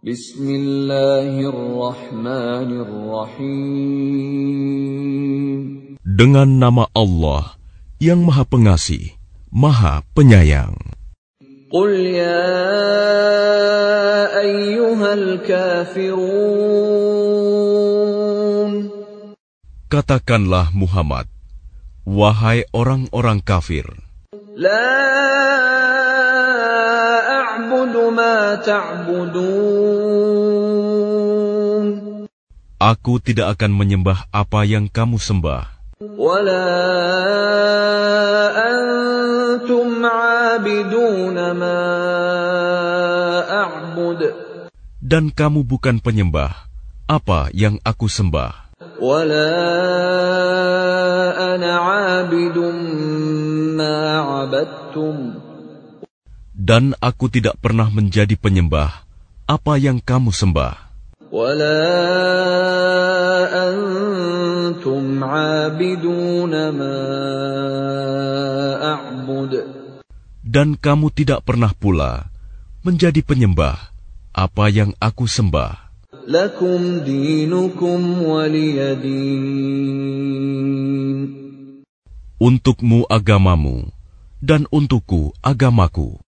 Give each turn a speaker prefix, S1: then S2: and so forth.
S1: Bismillahirrahmanirrahim.
S2: Dengan nama Allah yang Maha Pengasih, Maha Penyayang.
S1: Qul ya ayyuhal kafirun.
S2: Katakanlah Muhammad, wahai orang-orang kafir.
S1: La
S2: Aku tidak akan menyembah apa yang kamu sembah.
S1: Wala antum ma a'bud.
S2: Dan kamu bukan penyembah apa yang aku sembah Dan aku tidak pernah menjadi penyembah apa yang kamu sembah.
S1: ولا أنتم عابدون ما أعبد
S2: Dan kamu tidak pernah pula menjadi penyembah apa yang aku sembah.
S1: لكم دينكم ولي دين
S2: Untukmu agamamu, dan untukku agamaku.